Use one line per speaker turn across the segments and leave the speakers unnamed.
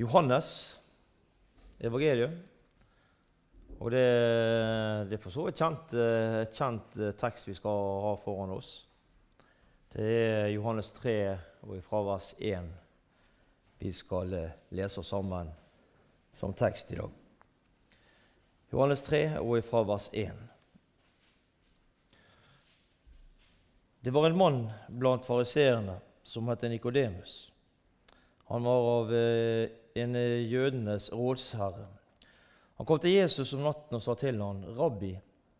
Johannes evangelium. Og det, det er for så vidt kjent, eh, kjent eh, tekst vi skal ha foran oss. Det er Johannes 3 og fra vers 1 vi skal eh, lese sammen som tekst i dag. Johannes 3 og fra vers 1. Det var en mann blant fariseerne som het Nikodemus. Han var av en jødenes rådsherre. Han kom til Jesus om natten og sa til ham, 'Rabbi,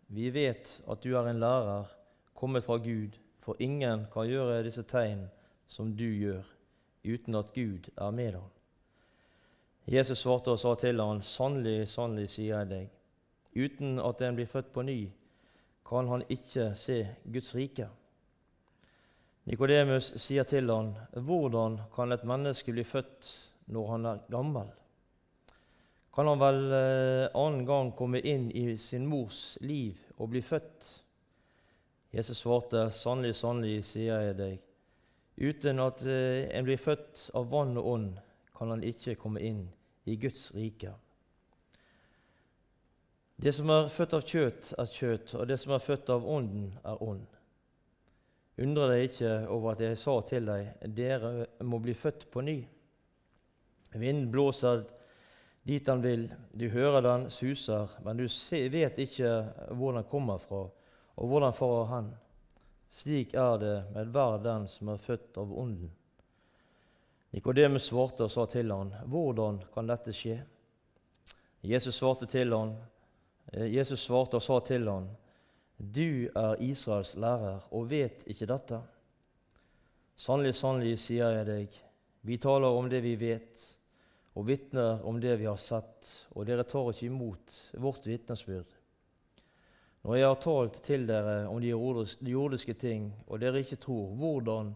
vi vet at du er en lærer kommet fra Gud, for ingen kan gjøre disse tegn som du gjør, uten at Gud er med ham.' Jesus svarte og sa til ham, 'Sannelig, sannelig, sier jeg deg, uten at en blir født på ny, kan han ikke se Guds rike.' Nikodemus sier til ham, 'Hvordan kan et menneske bli født når han er gammel?' kan han vel eh, annen gang komme inn i sin mors liv og bli født? Jesus svarte, sannelig, sannelig, sier jeg deg, uten at eh, en blir født av vann og ånd, kan han ikke komme inn i Guds rike. Det som er født av kjøtt, er kjøtt, og det som er født av ånden, er ånd. Undre deg ikke over at jeg sa til deg, dere må bli født på ny. Vinden blåser dit han vil. Du hører den suser, men du vet ikke hvor den kommer fra, og hvordan farer han. Slik er det med hver den som er født av Ånden. Nikodemus svarte og sa til han, 'Hvordan kan dette skje?' Jesus svarte, til han, eh, Jesus svarte og sa til han, 'Du er Israels lærer og vet ikke dette.' Sannelig, sannelig, sier jeg deg, vi taler om det vi vet, og vitner om det vi har sett, og dere tar ikke imot vårt vitnesbyrd. Når jeg har talt til dere om de jordiske ting, og dere ikke tror, hvordan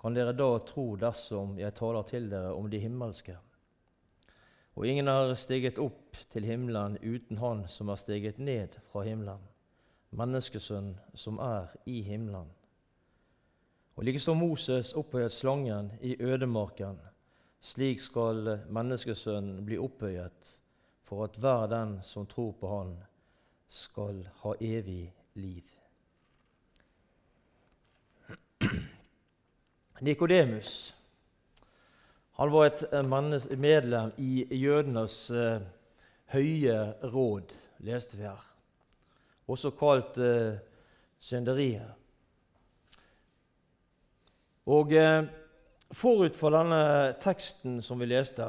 kan dere da tro dersom jeg taler til dere om de himmelske? Og ingen har steget opp til himmelen uten Han som har steget ned fra himmelen, menneskesønn som er i himmelen. Og like som Moses opphøyet slangen i ødemarken, slik skal menneskesønnen bli opphøyet, for at hver den som tror på Han, skal ha evig liv. Nikodemus han var et medlem i jødenes uh, høye råd, leste vi her. Også kalt uh, synderiet. Og uh, Forut for denne teksten som vi leste,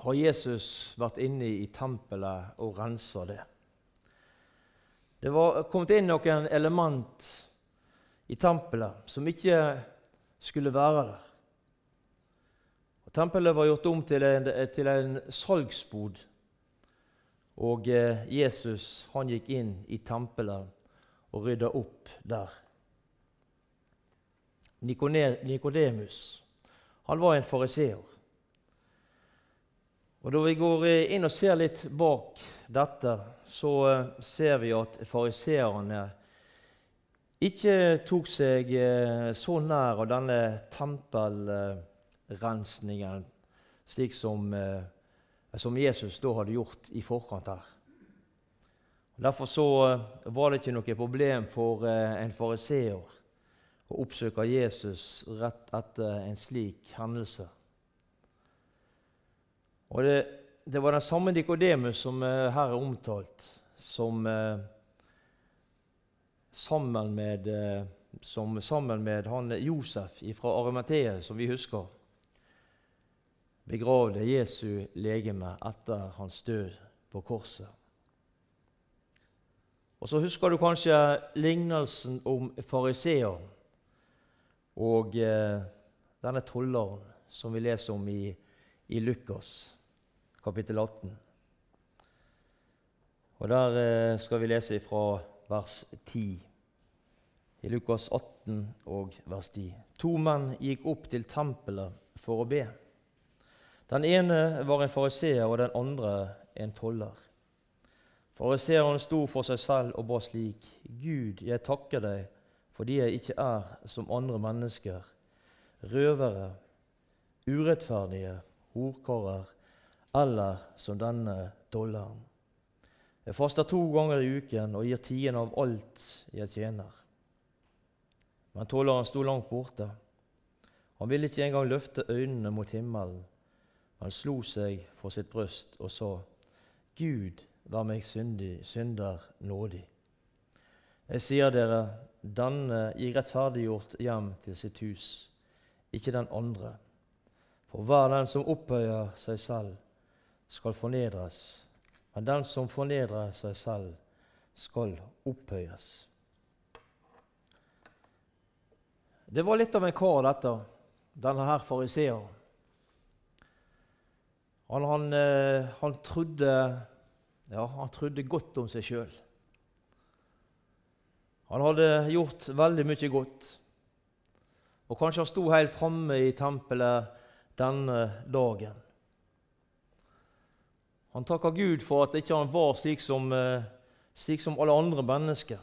har Jesus vært inne i tempelet og rensa det. Det var kommet inn noen element i tempelet som ikke skulle være der. Og tempelet var gjort om til en, til en salgsbod. Og eh, Jesus han gikk inn i tempelet og rydda opp der. Nikodemus. Han var en fariseer. Og Da vi går inn og ser litt bak dette, så eh, ser vi at fariseerne ikke tok seg eh, så nær av denne tempelrensningen slik som, eh, som Jesus da hadde gjort i forkant her. Derfor så var det ikke noe problem for en fariseer og oppsøker Jesus rett etter en slik hendelse. Og Det, det var den samme Nikodemus som uh, her er omtalt, som, uh, sammen, med, uh, som sammen med han Josef fra Arimathea, som vi husker, begravde Jesu legeme etter hans død på korset. Og Så husker du kanskje lignelsen om fariseeren og eh, denne tolleren som vi leser om i, i Lukas kapittel 18. Og Der eh, skal vi lese fra vers 10 i Lukas 18 og vers 10. To menn gikk opp til tempelet for å be. Den ene var en fariseer, og den andre en toller. Fariseeren sto for seg selv og ba slik.: Gud, jeg takker deg fordi jeg ikke er som andre mennesker, røvere, urettferdige horkårer eller som denne dollaren. Jeg faster to ganger i uken og gir tiden av alt jeg tjener. Men tolleren sto langt borte. Han ville ikke engang løfte øynene mot himmelen. Han slo seg for sitt bryst og sa, Gud, vær meg syndig, synder nådig. Jeg sier dere, denne gir rettferdiggjort hjem til sitt hus, ikke den andre. For hver den som opphøyer seg selv, skal fornedres, men den som fornedrer seg selv, skal opphøyes. Det var litt av en kar, dette, denne her fariseeren. Han, han, eh, han, trodde, ja, han trodde godt om seg sjøl. Han hadde gjort veldig mye godt. Og kanskje han sto helt framme i tempelet denne dagen. Han takka Gud for at ikke han var slik som, eh, slik som alle andre mennesker.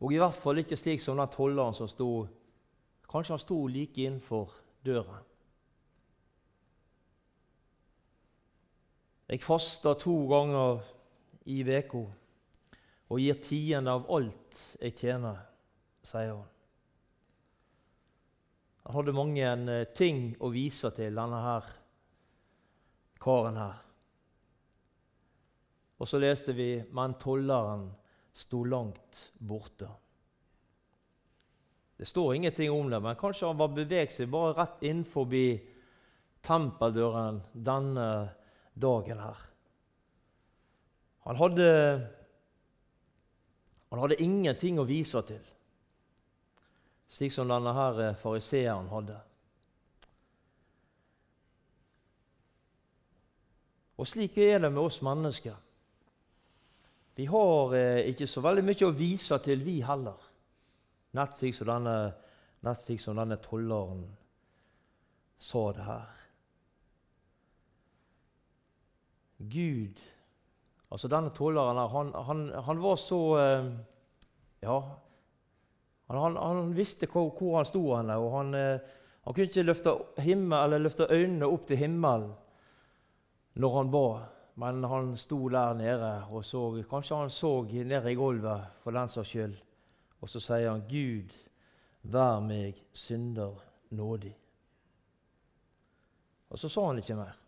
Og i hvert fall ikke slik som den tolleren som sto Kanskje han sto like innenfor døren. Jeg fasta to ganger i uka og gir tiende av alt jeg tjener, sier han. Han hadde mange eh, ting å vise til, denne her karen her. Og så leste vi men tolleren sto langt borte. Det står ingenting om det, men kanskje han var beveget seg bare rett innenfor tempeldøren denne dagen her. Han hadde, han hadde ingenting å vise til, slik som denne her fariseeren hadde. Og slik er det med oss mennesker. Vi har eh, ikke så veldig mye å vise til, vi heller. Nett slik som denne, slik som denne tolleren sa det her. Gud Altså Denne tolleren her, han, han, han var så eh, Ja, han, han visste hvor, hvor, han sto, henne, og eh, han kunne ikke løfte, himmel, løfte øynene opp til himmelen når han ba. Men han sto der nede og så Kanskje han så ned i gulvet for den saks skyld. Og så sier han, 'Gud, vær meg synder nådig'. Og så sa han ikke mer.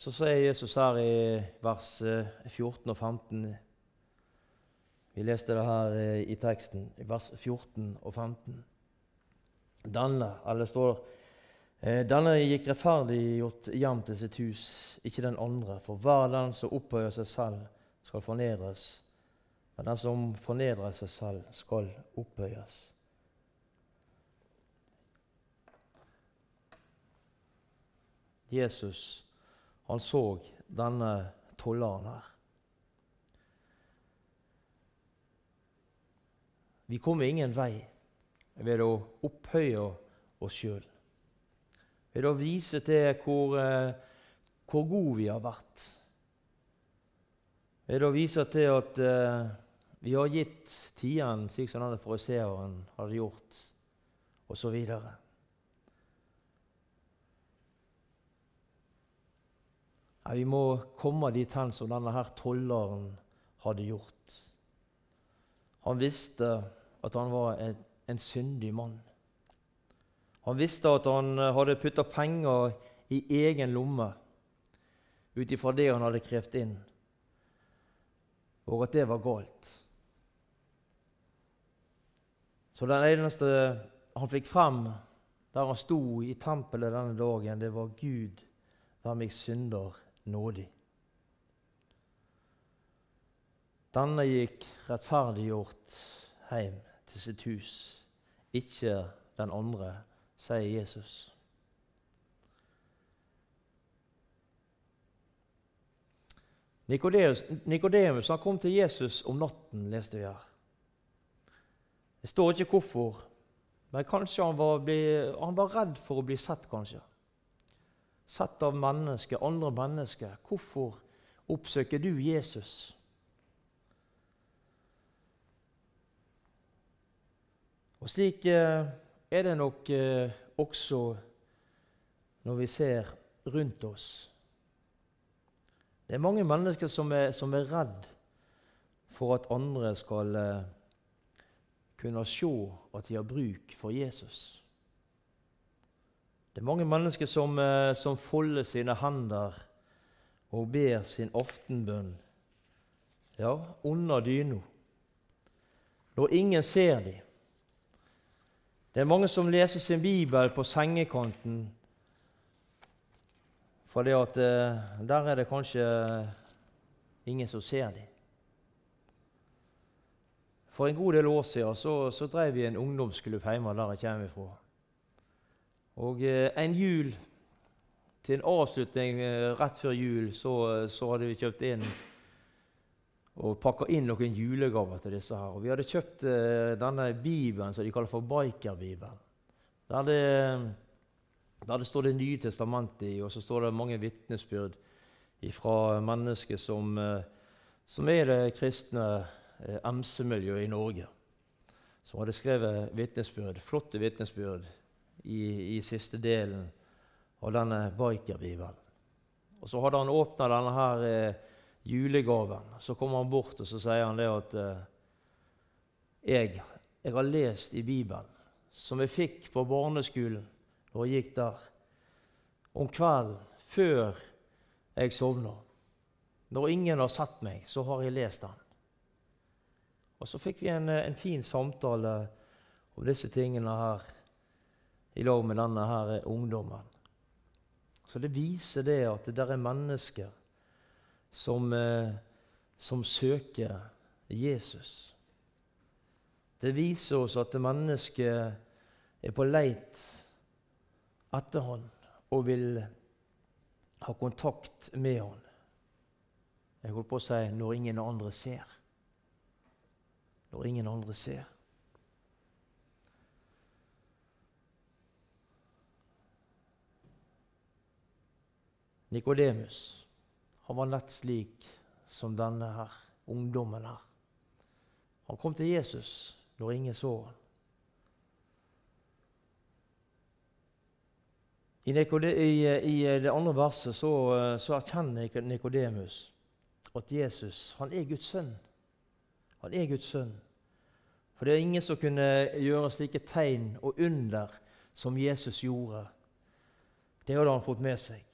Så sier Jesus her i vers 14 eh, og 15 Vi leste det her eh, i teksten, i vers 14 og 15. Denne, eller står Eh, denne gikk rettferdiggjort hjem til sitt hus, ikke den andre. For hver den som opphøyer seg selv, skal fornedres. Men den som fornedrer seg selv, skal opphøyes. Jesus han så denne tolleren her. Vi kommer ingen vei ved å opphøye oss sjøl ved å vise til hvor, eh, hvor gode vi har vært. Ved å vise til at uh, vi har gitt tiden slik som denne fariseeren hadde gjort, osv. vi må komme dit hen som denne her tolleren hadde gjort. Han visste at han var en, en syndig mann. Han visste at han eh, hadde putta penger i egen lomme ut ifra det han hadde krevd inn, og at det var galt. Så den eneste han fikk frem der han sto i tempelet denne dagen, det var 'Gud, vær meg synder nådig'. Denne gikk rettferdiggjort hjem til sitt hus, ikke den andre sier Jesus. Nikodemus kom til Jesus om natten, leste vi her. Det står ikke hvorfor, men kanskje han var, han var redd for å bli sett. kanskje. Sett av mennesker, andre mennesker. Hvorfor oppsøker du Jesus? Og slik eh, er det nok eh, også når vi ser rundt oss. Det er mange mennesker som er, som er redd for at andre skal eh, kunne se at de har bruk for Jesus. Det er mange mennesker som, eh, som folder sine hender og ber sin aftenbønn ja, under dyna, når ingen ser dem. Det er mange som leser sin bibel på sengekanten fordi at eh, der er det kanskje ingen som ser dem. For en god del år siden så, så drev vi en ungdomsklubb hjemme der jeg kommer fra. Og eh, en jul, til en avslutning eh, rett før jul, så, så hadde vi kjøpt inn og pakka inn noen julegaver til disse her. Og vi hadde kjøpt eh, denne bibelen som de kaller for Bikerbibelen. Der det, der det står Det nye testamentet i, og så står det mange vitnesbyrd fra mennesker som, eh, som er det kristne eh, MC-miljøet i Norge. Som hadde skrevet vitnesbyrd, flotte vitnesbyrd i, i siste delen av denne Biker-bibelen. Og Så hadde han åpna denne her eh, julegaven. Så kommer han bort og så sier han det at eh, jeg, jeg, har lest i Bibelen, som jeg fikk på barneskolen da jeg gikk der, om kvelden før jeg sovna. Når ingen har sett meg, så har jeg lest den. Og så fikk vi en, eh, en fin samtale om disse tingene her i lag med denne her ungdommen. Så det viser det at det der er mennesker som, eh, som søker Jesus. Det viser oss at mennesket er på leit etter han og vil ha kontakt med han. Jeg holdt på å si 'når ingen andre ser'. Når ingen andre ser. Nikodemus han var nett slik som denne her, ungdommen her. Han kom til Jesus når ingen så han. I, det andre verset så, så erkjenner Nikodemus at Jesus han er Guds sønn. Han er Guds sønn. For det er ingen som kunne gjøre slike tegn og under som Jesus gjorde. Det hadde han fått med seg.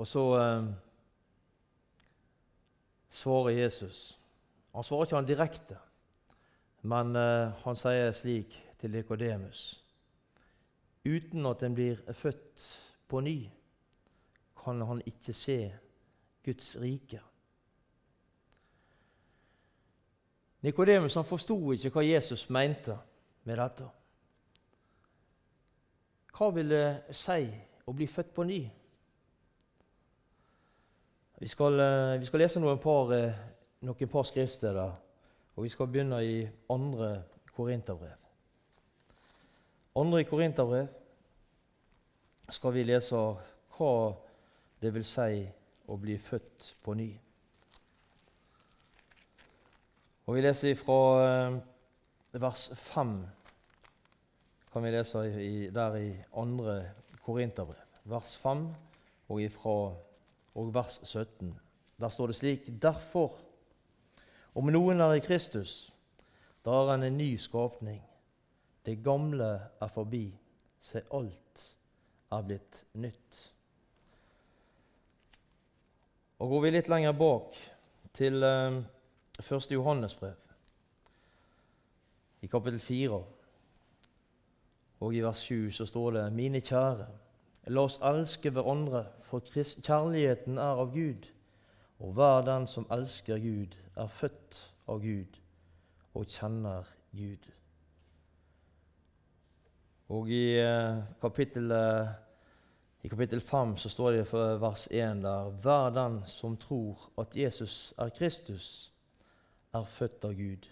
Og så eh, svarer Jesus. Han svarer ikke han direkte, men eh, han sier slik til Nikodemus.: Uten at en blir født på ny, kan han ikke se Guds rike. Nikodemus forsto ikke hva Jesus mente med dette. Hva vil det si å bli født på ny? Vi skal, eh, vi skal lese noen par, eh, noen par skriftsteder, og vi skal begynne i andre Korinterbrev. Andre Korinterbrev skal vi lese hva det vil si å bli født på ny. Og Vi leser fra eh, vers 5, kan vi lese i, der i andre Korinterbrev. Vers 5 og ifra og vers 17. Der står det slik.: Derfor, om noen er i Kristus, da er han en ny skapning. Det gamle er forbi. Se, alt er blitt nytt. Og Går vi litt lenger bak, til eh, 1. Johannes brev, i kapittel 4 og i vers 7, så står det:" Mine kjære, La oss elske hverandre, for kjærligheten er av Gud. Og hver den som elsker Gud, er født av Gud og kjenner Gud. Og i eh, kapittel, i kapittel 5 så står det for vers 1 der Hver den som tror at Jesus er Kristus, er født av Gud.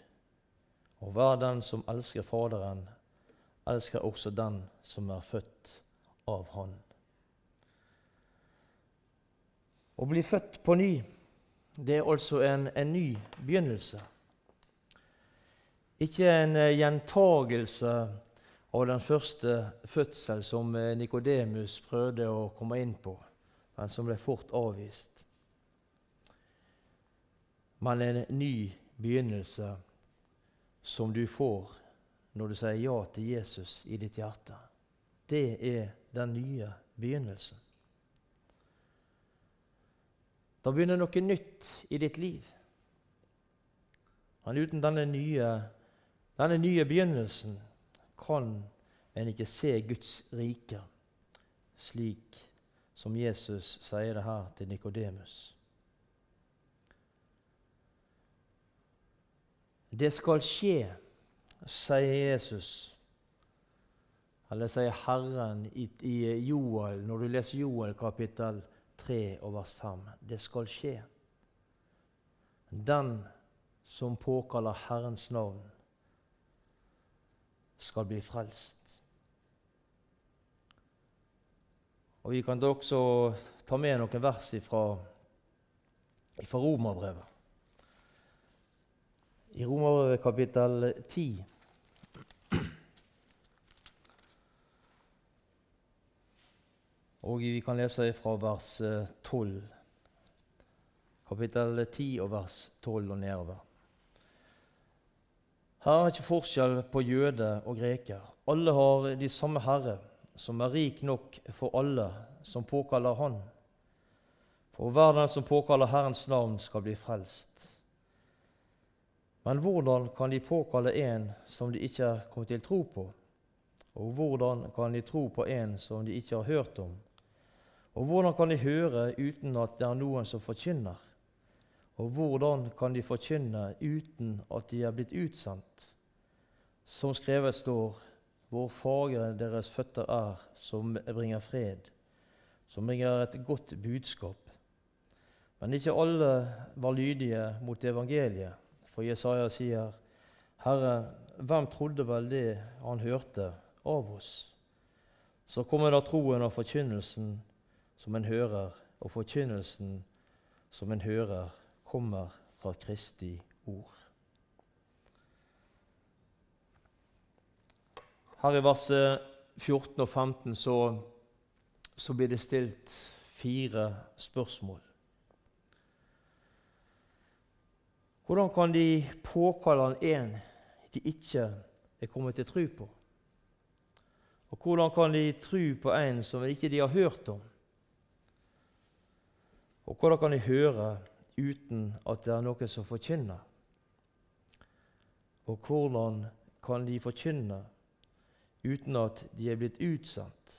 Og hver den som elsker Faderen, elsker også den som er født av Han. Å bli født på ny, det er altså en, en ny begynnelse. Ikke en eh, gjentagelse av den første fødsel som eh, Nikodemus prøvde å komme inn på, men som ble fort avvist. Men en ny begynnelse som du får når du sier ja til Jesus i ditt hjerte. Det er den nye begynnelsen. Da begynner noe nytt i ditt liv. Men uten denne nye, denne nye begynnelsen kan en ikke se Guds rike, slik som Jesus sier det her til Nikodemus. Det skal skje, sier Jesus, eller sier Herren i, Joel, når du leser Joel kapittel 3 og vers 5. Det skal skje. Den som påkaller Herrens navn, skal bli frelst. Og Vi kan da også ta med noen vers fra, Romerbrevet. I Romerbrevet kapittel 10 Og vi kan lese fra vers 12. Eh, kapittel 10 og vers 12 og nedover. Her er ikke forskjell på jøde og greker. Alle har de samme Herre, som er rik nok for alle som påkaller Han. For hver den som påkaller Herrens navn, skal bli frelst. Men hvordan kan de påkalle en som de ikke er kommet til tro på? Og hvordan kan de tro på en som de ikke har hørt om? Og hvordan kan de høre uten at det er noen som forkynner? Og hvordan kan de forkynne uten at de er blitt utsendt? Som skrevet står, hvor fagre deres føtter er, som bringer fred, som bringer et godt budskap. Men ikke alle var lydige mot evangeliet, for Jesaja sier, Herre, hvem trodde vel det han hørte av oss? Så kommer da troen og forkynnelsen som en hører, og forkynnelsen som en hører kommer fra Kristi ord. Her i verset 14 og 15 så, så blir det stilt fire spørsmål. Hvordan kan de påkalle en de ikke er kommet til tro på? Og hvordan kan de tro på en som ikke de har hørt om? Og hvordan kan de høre uten at det er noen som forkynner? Og hvordan kan de forkynne uten at de er blitt utsendt?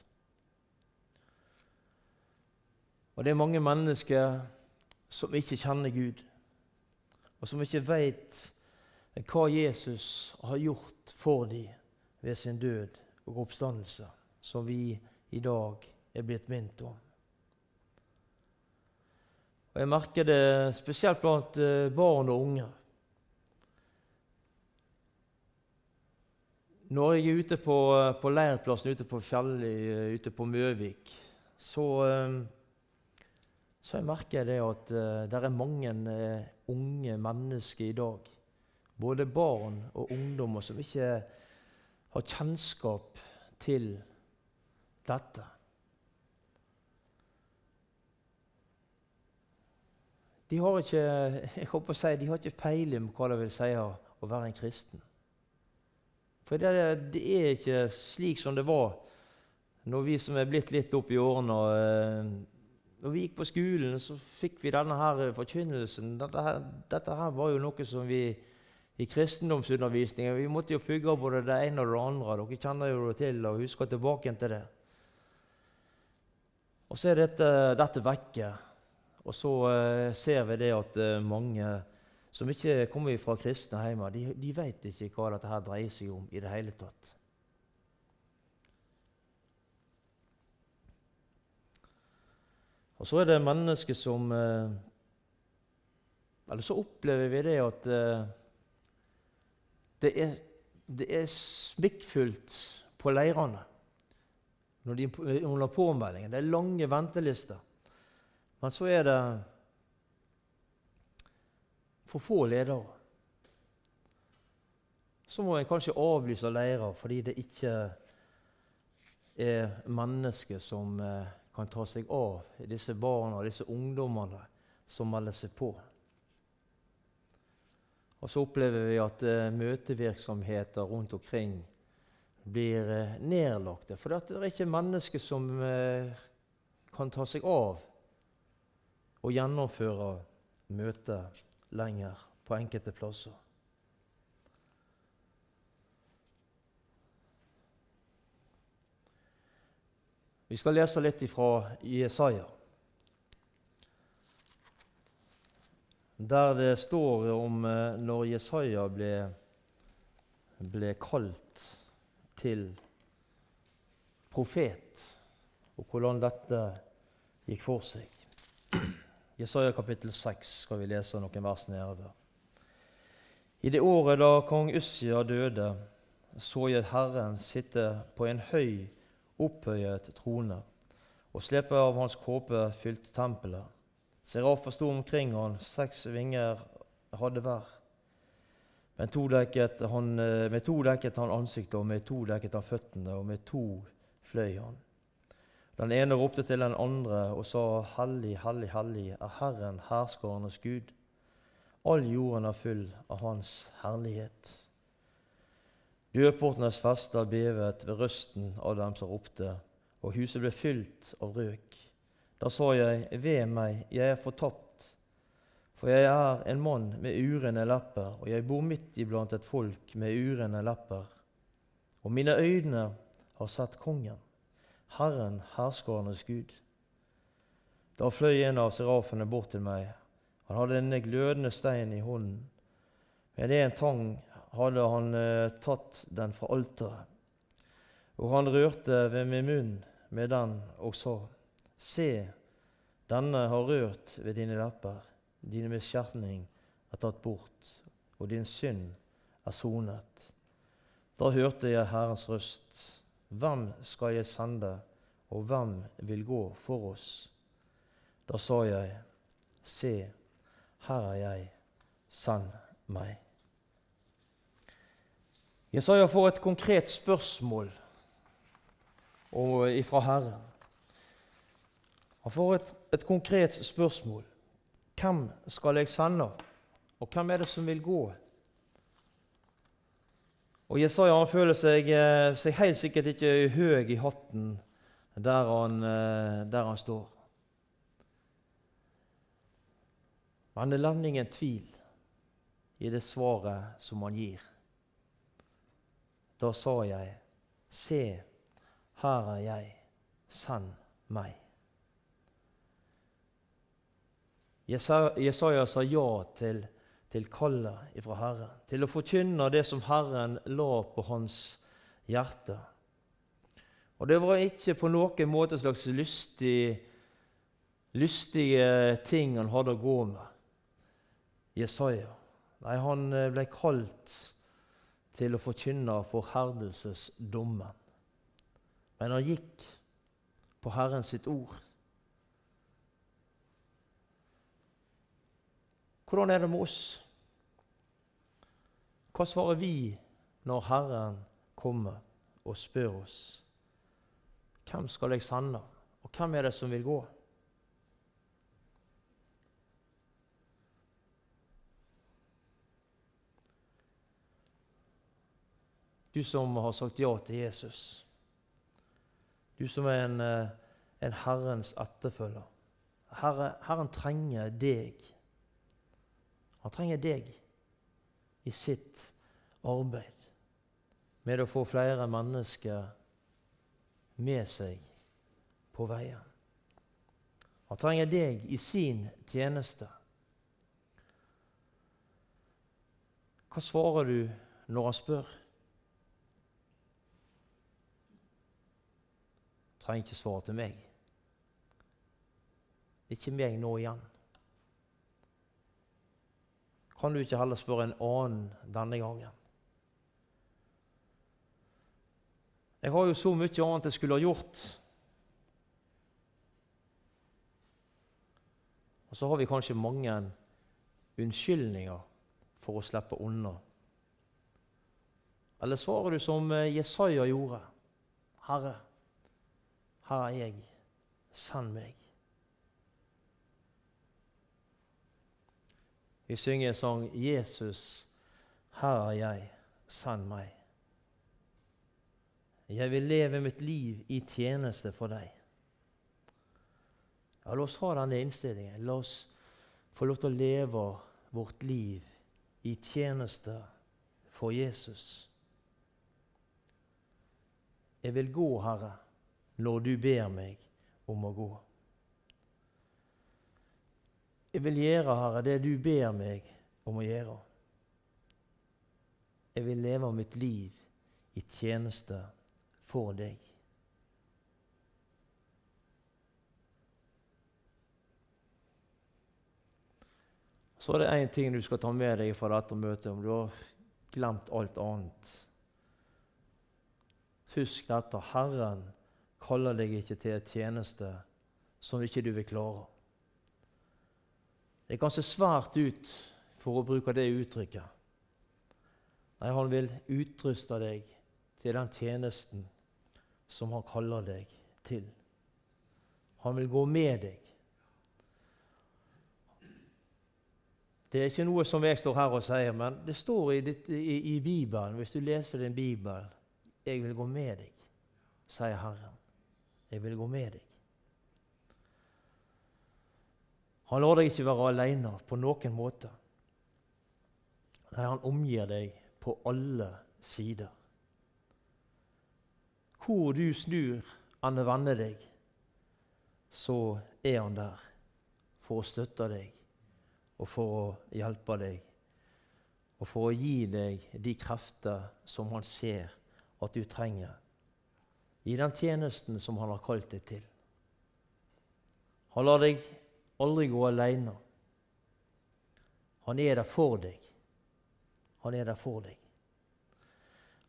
Og det er mange mennesker som ikke kjenner Gud, og som ikke vet hva Jesus har gjort for dem ved sin død og oppstandelse, som vi i dag er blitt minnet om. Og Jeg merker det spesielt blant eh, barn og unge. Når jeg er ute på, eh, på leirplassen ute på fjellet eh, ute på Møvik, så, så jeg merker jeg det at det er mange unge mennesker i dag, både barn og ungdommer, som ikke har kjennskap til dette. De har ikke jeg håper å si, de har ikke peiling på hva det vil si å være en kristen. For det, det, er ikke slik som det var når vi som er blitt litt opp i årene og, Når vi gikk på skolen, så fikk vi denne her forkynnelsen. Dette her, dette her var jo noe som vi i kristendomsundervisningen Vi måtte jo pugge både det ene og det andre. Dere kjenner jo det til og husker tilbake til det. Og så er dette, dette vekke. Og så eh, ser vi det at eh, mange som ikke kommer fra kristne hjem, de, de vet ikke hva dette her dreier seg om i det hele tatt. Og så er det mennesker som eh, Eller så opplever vi det at det er, det er smikkfullt på leirene under påmeldingen. Det er lange ventelister. Men så er det for få ledere. Så må en kanskje avlyse leirer fordi det ikke er mennesker som eh, kan ta seg av disse barna og disse ungdommene som melder seg på. Og så opplever vi at eh, møtevirksomheter rundt omkring blir eh, nedlagte. For det er ikke mennesker som kan ta seg av og gjennomføre møter lenger på enkelte plasser. Vi skal lese litt fra Jesaja. der det står om eh, når Jesaja ble, ble kalt til profet, og hvordan dette gikk for seg. Jesaja kapittel 6 skal vi lese noen vers nedover. I det året da kong Ussia døde, så jeg Herren sitte på en høy, opphøyet trone, og slepet av hans kåpe fylte tempelet. Serafer sto omkring han, seks vinger hadde hver. Men to dekket han, eh, med to dekket han ansiktet, og med to dekket han føttene, og med to fløy han. Den ene ropte til den andre og sa, Hellig, hellig, hellig er Herren, herskarenes Gud. All jorden er full av Hans herlighet. Dørportenes fester bevet ved røsten av dem som ropte, og huset ble fylt av røk. Da sa jeg, ved meg, jeg er fortapt, for jeg er en mann med urene lepper, og jeg bor midt iblant et folk med urene lepper. Og mine øyne har sett Kongen, Herren, herskårenes Gud. Da fløy en av serafene bort til meg. Han hadde en glødende stein i hånden. Med en tang hadde han eh, tatt den fra alteret. Og han rørte ved min munn med den og sa:" Se, denne har rørt ved dine lepper. Dine miskjerning er tatt bort, og din synd er sonet. Da hørte jeg Herrens røst. Hvem skal jeg sende, og hvem vil gå for oss? Da sa jeg, Se, her er jeg, send meg. Jesaja får et konkret spørsmål fra Herren. Han får et, et konkret spørsmål. Hvem skal jeg sende, og hvem er det som vil gå? Og Jesaja han føler seg, eh, seg helt sikkert ikke høy i hatten der han, eh, der han står. Men det levner ingen tvil i det svaret som han gir. Da sa jeg, se, her er jeg, send meg. Jesaja sa ja til, til kallet ifra Herren, til å forkynne det som Herren la på hans hjerte. Og det var ikke på noen måte en slags lystig, lystige ting han hadde å gå med, Jesaja. Nei, han eh, ble kalt til å forkynne forherdelsesdommen. Men han gikk på Herrens sitt ord. Hvordan er det med oss? Hva svarer vi når Herren kommer og spør oss? Hvem skal jeg sende, og hvem er det som vil gå? Du som har sagt ja til Jesus. Du som er en, eh, en Herrens etterfølger. Herre, Herren trenger deg han trenger deg i sitt arbeid med å få flere mennesker med seg på veien. Han trenger deg i sin tjeneste. Hva svarer du når han spør? Trenger ikke svare til meg. Ikke meg nå igjen. Kan du ikke heller spørre en annen denne gangen? Jeg har jo så mye annet jeg skulle ha gjort. Og så har vi kanskje mange unnskyldninger for å slippe unna. Eller svarer du som eh, Jesaja gjorde? Herre, her er jeg. Send meg. Vi synger en sang 'Jesus, her er jeg. Send meg'. Jeg vil leve mitt liv i tjeneste for deg. Ja, La oss ha denne innstillingen. La oss få lov til å leve vårt liv i tjeneste for Jesus. Jeg vil gå, Herre, når du ber meg om å gå. Jeg vil gjøre, Herre, det du ber meg om å gjøre. Jeg vil leve mitt liv i tjeneste for deg. Så er det én ting du skal ta med deg fra dette møtet, om du har glemt alt annet. Husk dette. Herren kaller deg ikke til en tjeneste som ikke du vil klare. Det er ganske svært ut, for å bruke det uttrykket. Nei, han vil utruste deg til den tjenesten som han kaller deg til. Han vil gå med deg. Det er ikke noe som jeg står her og sier, men det står i, ditt, i, i Bibelen, hvis du leser din bibel 'Jeg vil gå med deg', sier Herren. Jeg vil gå med deg. Han lar deg ikke være alene på noen måte. Nei, han omgir deg på alle sider. Hvor du snur han vender deg, så er han der for å støtte deg og for å hjelpe deg og for å gi deg de krefter som han ser at du trenger i den tjenesten som han har kalt deg til. Han lar deg aldri gå alene. Han er der for deg. Han er der for deg.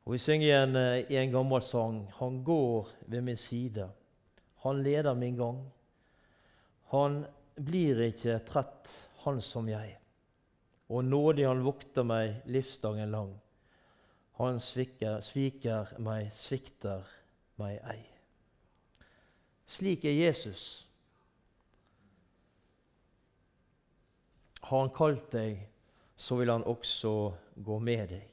Og Vi synger igjen en, i en gammel sang Han går ved min side. Han leder min gang. Han blir ikke trett, han som jeg. Og nådig han vokter meg livsdagen lang. Han sviker, sviker meg, svikter meg ei. Slik er Jesus. Har han kalt deg, så vil han også gå med deg.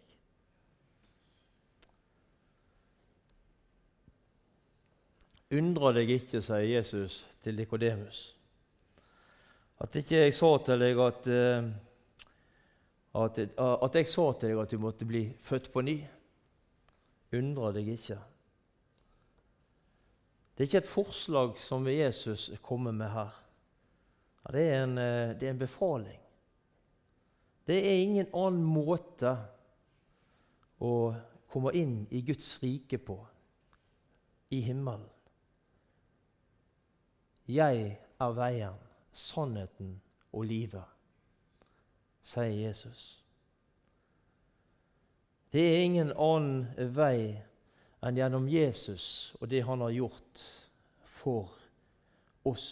Undre deg ikke, sier Jesus til Nikodemus, at ikke jeg sa til deg at, uh, at, at, jeg sa til deg at du måtte bli født på ny. Undre deg ikke. Det er ikke et forslag som Jesus kommer med her. Det er, en, uh, det er en befaling. Det er ingen annen måte å komme inn i Guds rike på i himmelen. Jeg er veien, sannheten og livet, sier Jesus. Det er ingen annen vei enn gjennom Jesus og det han har gjort for oss.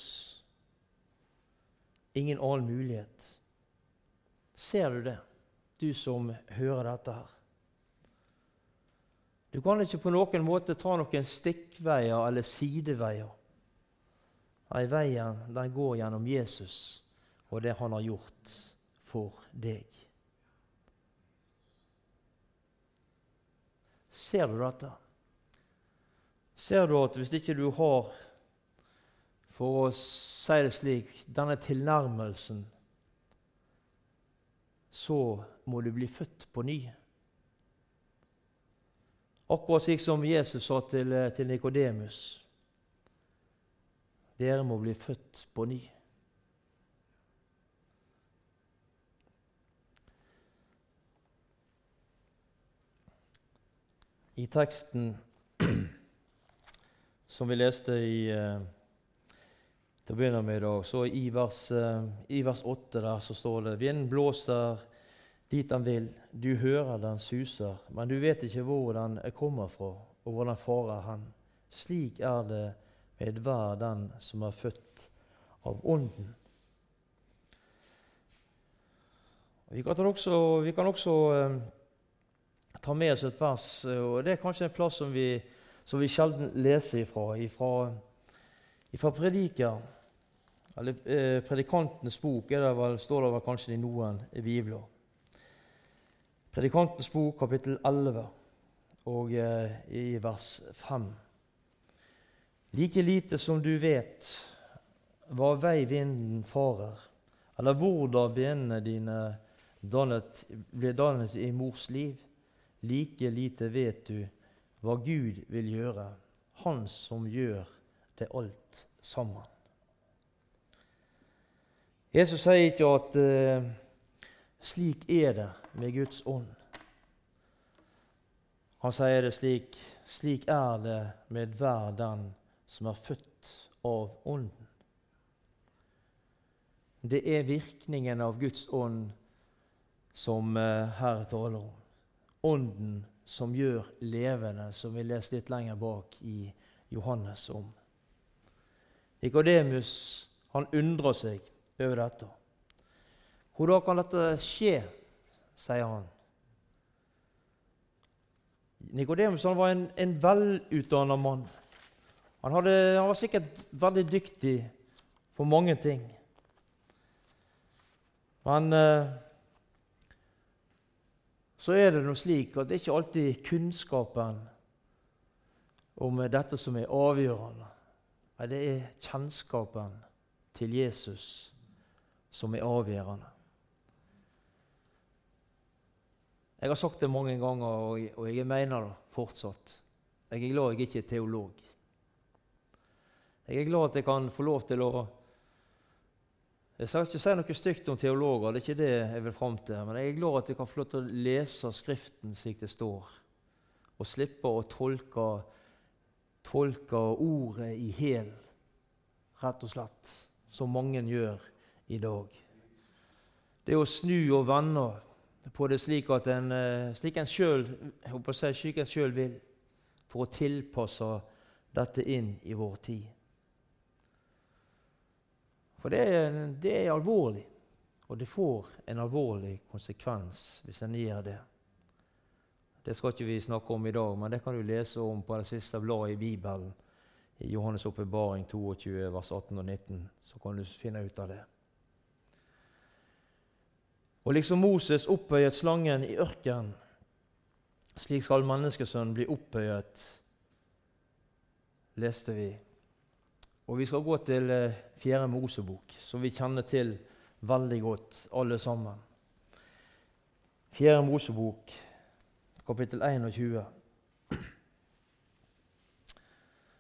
Ingen annen mulighet. Ser du det, du som hører dette her? Du kan ikke på noen måte ta noen stikkveier eller sideveier. Nei, veien den går gjennom Jesus og det han har gjort for deg. Ser du dette? Ser du at hvis ikke du har, for å si det slik, denne tilnærmelsen, så må du bli født på ny? Akkurat slik som Jesus sa til, til Nikodemus. Dere må bli født på ny. I teksten som vi leste i, uh, til å begynne med i dag, så i vers, uh, i vers 8 der så står det Vinden blåser dit den vil, du hører den suser, men du vet ikke hvor den kommer fra, og hvor den farer hen. Slik er det med hver den som er født av Ånden. Vi kan også, vi kan også eh, ta med oss et vers, og det er kanskje en plass som vi, som vi sjelden leser ifra. Ifra, ifra prediker, eller eh, Predikantenes bok det vel, står det vel kanskje i noen bibler. Predikantens bok, kapittel 11, og eh, i vers 5. Like lite som du vet hva vei vinden farer, eller hvordan benene dine dannet, ble dannet i mors liv, like lite vet du hva Gud vil gjøre, Han som gjør det alt sammen. Jesus sier ikke at uh, slik er det med Guds ånd. Han sier det slik slik er det med hver den som er født av Ånden. Det er virkningen av Guds ånd som uh, her taler om. Ånden som gjør levende, som vi leser litt lenger bak i Johannes om. Nikodemus undrer seg over dette. Hvordan kan dette skje, sier han. Nikodemus var en, en velutdanna mann. Han, hadde, han, var sikkert veldig dyktig på mange ting. Men eh, så er det noe slik at det er ikke alltid kunnskapen om dette som er avgjørende. Nei, det er kjennskapen til Jesus som er avgjørende. Jeg har sagt det mange ganger, og jeg mener det fortsatt. Jeg er glad jeg ikke er teolog. Jeg er glad at jeg kan få lov til å Jeg skal ikke si noe stygt om teologer, det er ikke det jeg vil fram til. Men jeg er glad at jeg kan få lov til å lese Skriften slik det står, og slippe å tolke, tolke ordet i hæl, rett og slett, som mange gjør i dag. Det å snu og vende på det slik at en, eh, slik en sjøl si, vil, for å tilpasse dette inn i vår tid. For det er, det er alvorlig, og det får en alvorlig konsekvens hvis en gjør det. Det skal ikke vi snakke om i dag, men det kan du lese om på det siste bladet i Bibelen. I Johannes' åpenbaring 22, vers 18 og 19. Så kan du finne ut av det. Og liksom Moses opphøyet slangen i ørkenen, slik skal menneskesønnen bli opphøyet, leste vi og Vi skal gå til eh, Fjerde Mosebok, som vi kjenner til veldig godt, alle sammen. Fjerde Mosebok, kapittel 21.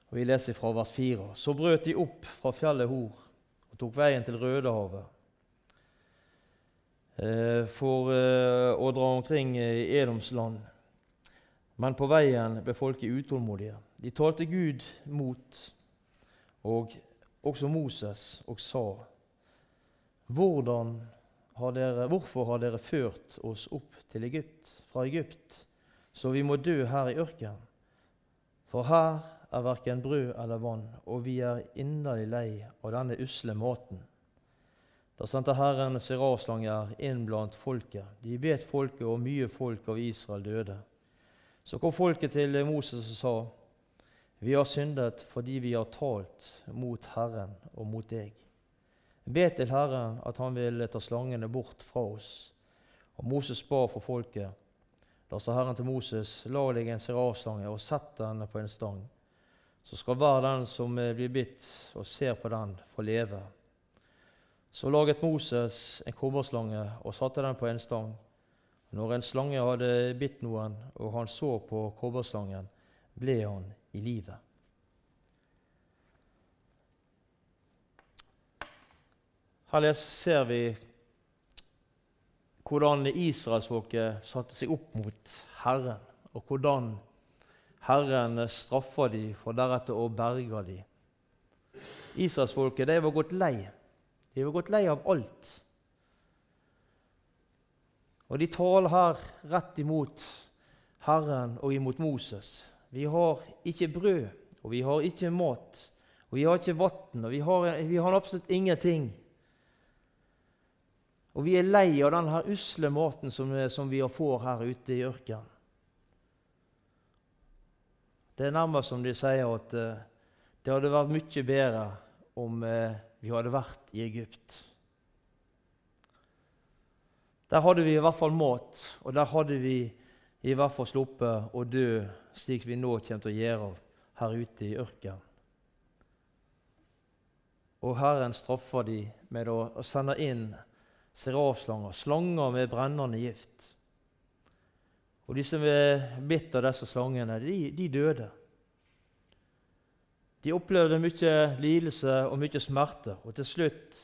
Og Vi leser fra vers 4. Så brøt de opp fra fjellet Hor og tok veien til Rødehavet eh, for eh, å dra omkring i Edoms land. Men på veien ble folket utålmodige. De talte Gud mot og også Moses, og sa:" har dere, Hvorfor har dere ført oss opp til Egypt, fra Egypt, så vi må dø her i ørkenen? For her er verken brød eller vann, og vi er inderlig lei av denne usle maten. Da sendte Herren seraslanger inn blant folket. De bet folket, og mye folk av Israel døde. Så kom folket til Moses og sa:" Vi har syndet fordi vi har talt mot Herren og mot deg. Be til Herren at han vil ta slangene bort fra oss. Og Moses ba for folket. Da sa Herren til Moses, la deg en serafslange og sett den på en stang. Så skal hver den som blir bitt og ser på den, få leve. Så laget Moses en kobberslange og satte den på en stang. Når en slange hadde bitt noen, og han så på kobberslangen, ble han i livet. Her ser vi hvordan israelsfolket satte seg opp mot Herren, og hvordan Herren straffa dem for deretter å berge dem. Israelsfolket var gått lei. De var gått lei av alt. Og de taler her rett imot Herren og imot Moses. Vi har ikke brød, og vi har ikke mat, og vi har ikke vann, og vi har, vi har, absolutt ingenting. Og vi er lei av denne usle maten som, som vi får her ute i ørkenen. Det er nærmest som de sier at uh, det hadde vært mye bedre om uh, vi hadde vært i Egypt. Der hadde vi i hvert fall mat, og der hadde vi i hvert fall sluppet å dø slik vi nå kommer til å gjøre her ute i ørkenen. Og Herren straffer de med å, sende inn serafslanger, slanger med brennende gift. Og de som er bitt av disse slangene, de, de døde. De opplevde mye lidelse og mye smerte, og til slutt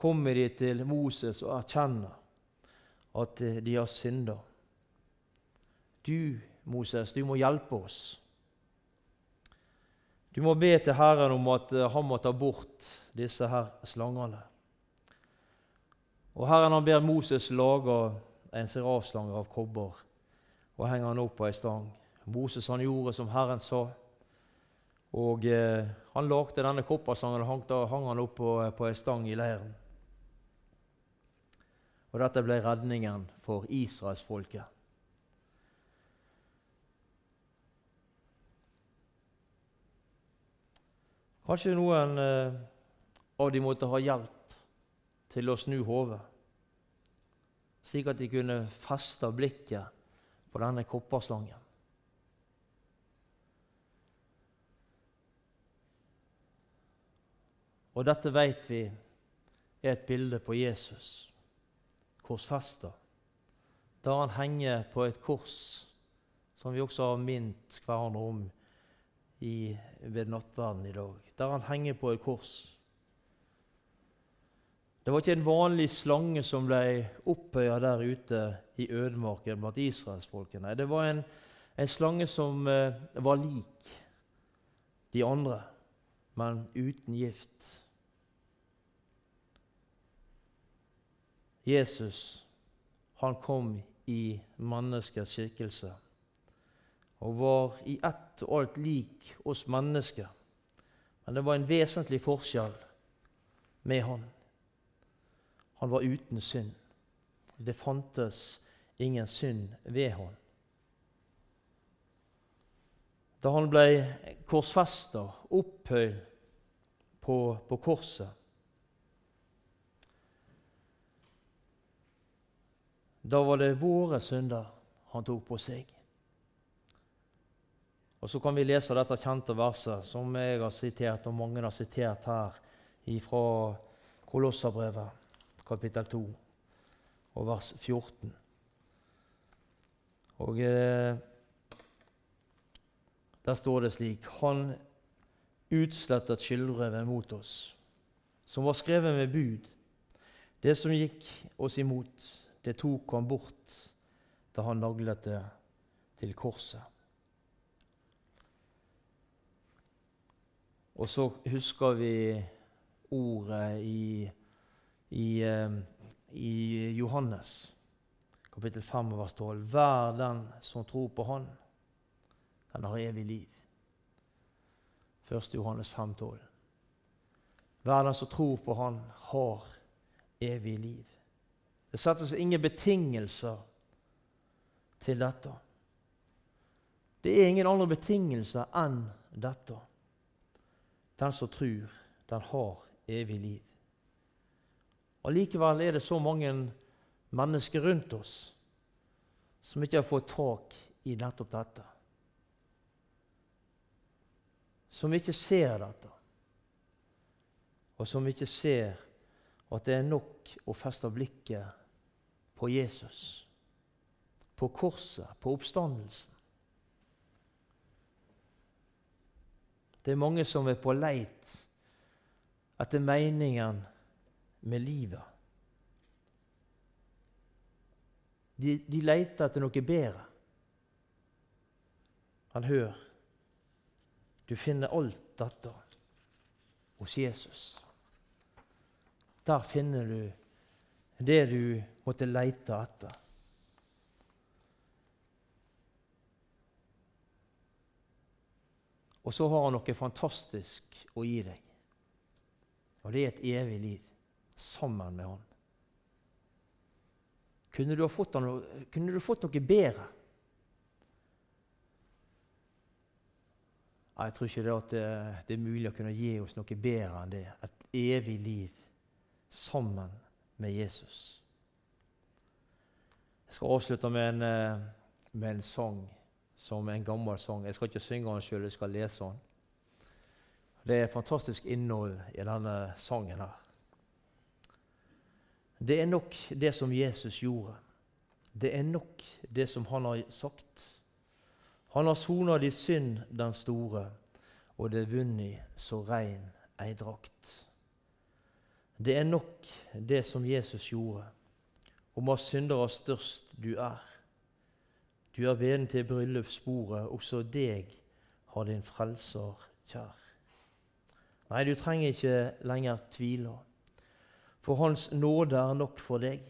kommer de til Moses og erkjenner at de har synda. Du, Moses, du må hjelpe oss. Du må be til Herren om at han må ta bort disse her slangene. Og Herren han ber Moses lage en serafslange av kobber og henge den opp på ei stang. Moses han gjorde som Herren sa. Og eh, Han lagde denne kopperslangen og hang, hang han opp på, på ei stang i leiren. Og dette ble redningen for israelsfolket. Kanskje noen eh, av de måtte ha hjelp til å snu hodet, slik at de kunne feste blikket på denne kopperslangen. Og dette vet vi er et bilde på Jesus korsfesta, der han henger på et kors, som vi også har minnet hverandre om i, ved nattverden i dag. Der han henger på et kors. Det var ikke en vanlig slange som ble opphøya der ute i ødemarken blant israelsfolkene. Det var en, en slange som eh, var lik de andre, men uten gift. Jesus han kom i menneskets skikkelse og var i ett og alt lik oss mennesker. Men det var en vesentlig forskjell med han. Han var uten synd. Det fantes ingen synd ved han. Da han ble korsfesta, opphøyd på, på korset, Da var det våre synder han tok på seg. Og Så kan vi lese dette kjente verset som jeg har sitert, og mange har sitert her fra Kolossabrevet, kapittel 2, og vers 14. Og eh, Der står det slik Han utslettet skyldbrevet mot oss, som var skrevet med bud, det som gikk oss imot det tok han bort da han naglet det til korset. Og så husker vi ordet i, i, eh, i Johannes, kapittel 5, vers 12. Hver den som tror på Han, den har evig liv. 1. Johannes 5, 12. Hver den som tror på Han, har evig liv. Det settes ingen betingelser til dette. Det er ingen andre betingelser enn dette. Den som tror, den har evig liv. Allikevel er det så mange mennesker rundt oss som ikke har fått tak i nettopp dette. Som ikke ser dette, og som ikke ser at det er nok å feste blikket på Jesus, på korset, på oppstandelsen. Det er mange som er på leit etter meningen med livet. De, de leter etter noe bedre. Han hør, du finner alt dette hos Jesus. Der finner du det du måtte leite etter. Og så har han noe fantastisk å gi deg. Og det er et evig liv sammen med han. Kunne du, noe, kunne du fått noe bedre? Jeg tror ikke det, at det, det er mulig å kunne gi oss noe bedre enn det. Et evig liv sammen med Jesus. Jeg skal avslutte med en, eh, med en sang, som en gammel sang. Jeg skal ikke synge den sjøl, jeg skal lese den. Det er fantastisk innhold i denne sangen her. Det er nok det som Jesus gjorde. Det er nok det som han har sagt. Han har sona di synd den store, og det er vunnet så rein ei drakt. Det er nok det som Jesus gjorde, om av syndere størst du er. Du er veden til bryllupsbordet, også deg har din frelser kjær. Nei, du trenger ikke lenger tvile, for Hans nåde er nok for deg.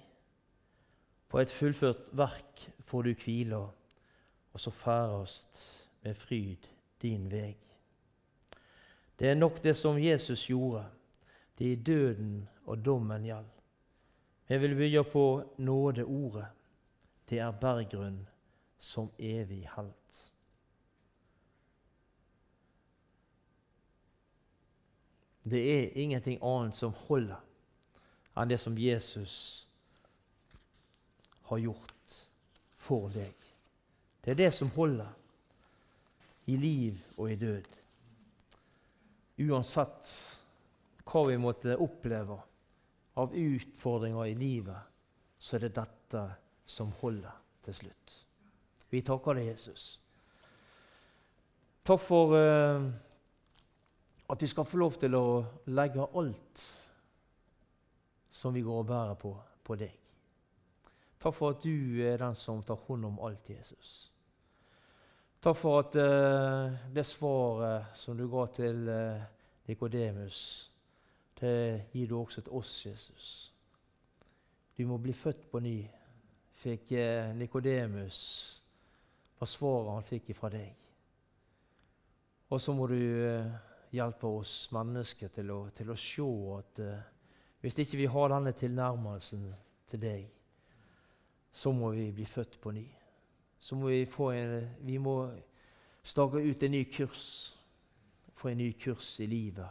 På et fullført verk får du hvile, og så fære oss med fryd din veg. Det er nok det som Jesus gjorde, det i døden og dommen gjald. Vi vil bygge på nådeordet. Det er berggrunn som evig halt. Det er ingenting annet som holder enn det som Jesus har gjort for deg. Det er det som holder i liv og i død. Uansett hva vi måtte oppleve av utfordringer i livet, så er det dette som holder til slutt. Vi takker deg, Jesus. Takk for uh, at vi skal få lov til å legge alt som vi går og bærer på, på deg. Takk for at du er den som tar hånd om alt, Jesus. Takk for at uh, det svaret som du ga til uh, Nikodemus, det gir du også til oss, Jesus. Du må bli født på ny, fikk uh, Nikodemus var svaret han fikk fra deg. Og så må du uh, hjelpe oss mennesker til å, til å se at hvis ikke vi har denne tilnærmelsen til deg, så må vi bli født på ny. Så må vi få en Vi må stake ut en ny kurs. Få en ny kurs i livet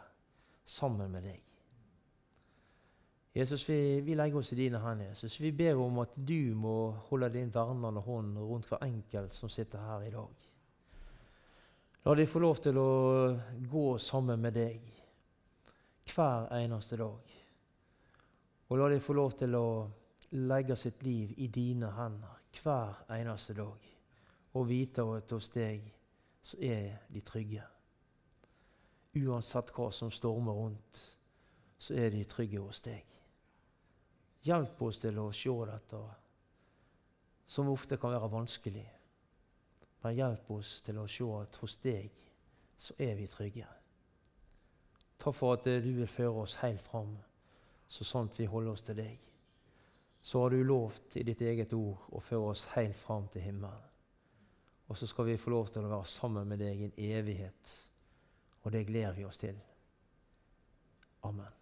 sammen med deg. Jesus, vi, vi, legger oss i dine hender. Jesus. Vi ber om at du må holde din vernende hånd rundt hver enkelt som sitter her i dag. La dem få lov til å gå sammen med deg hver eneste dag. Og la dem få lov til å legge sitt liv i dine hender hver eneste dag. Og vite at hos deg så er de trygge. Uansett hva som stormer rundt, så er de trygge hos deg. Hjelp oss til å se dette, som ofte kan være vanskelig. Men hjelp oss til å se at hos deg så er vi trygge. Takk for at du vil føre oss helt fram, så sant vi holder oss til deg. Så har du lovt i ditt eget ord å føre oss helt fram til himmelen. Og så skal vi få lov til å være sammen med deg i en evighet. Og det gleder vi oss til. Amen.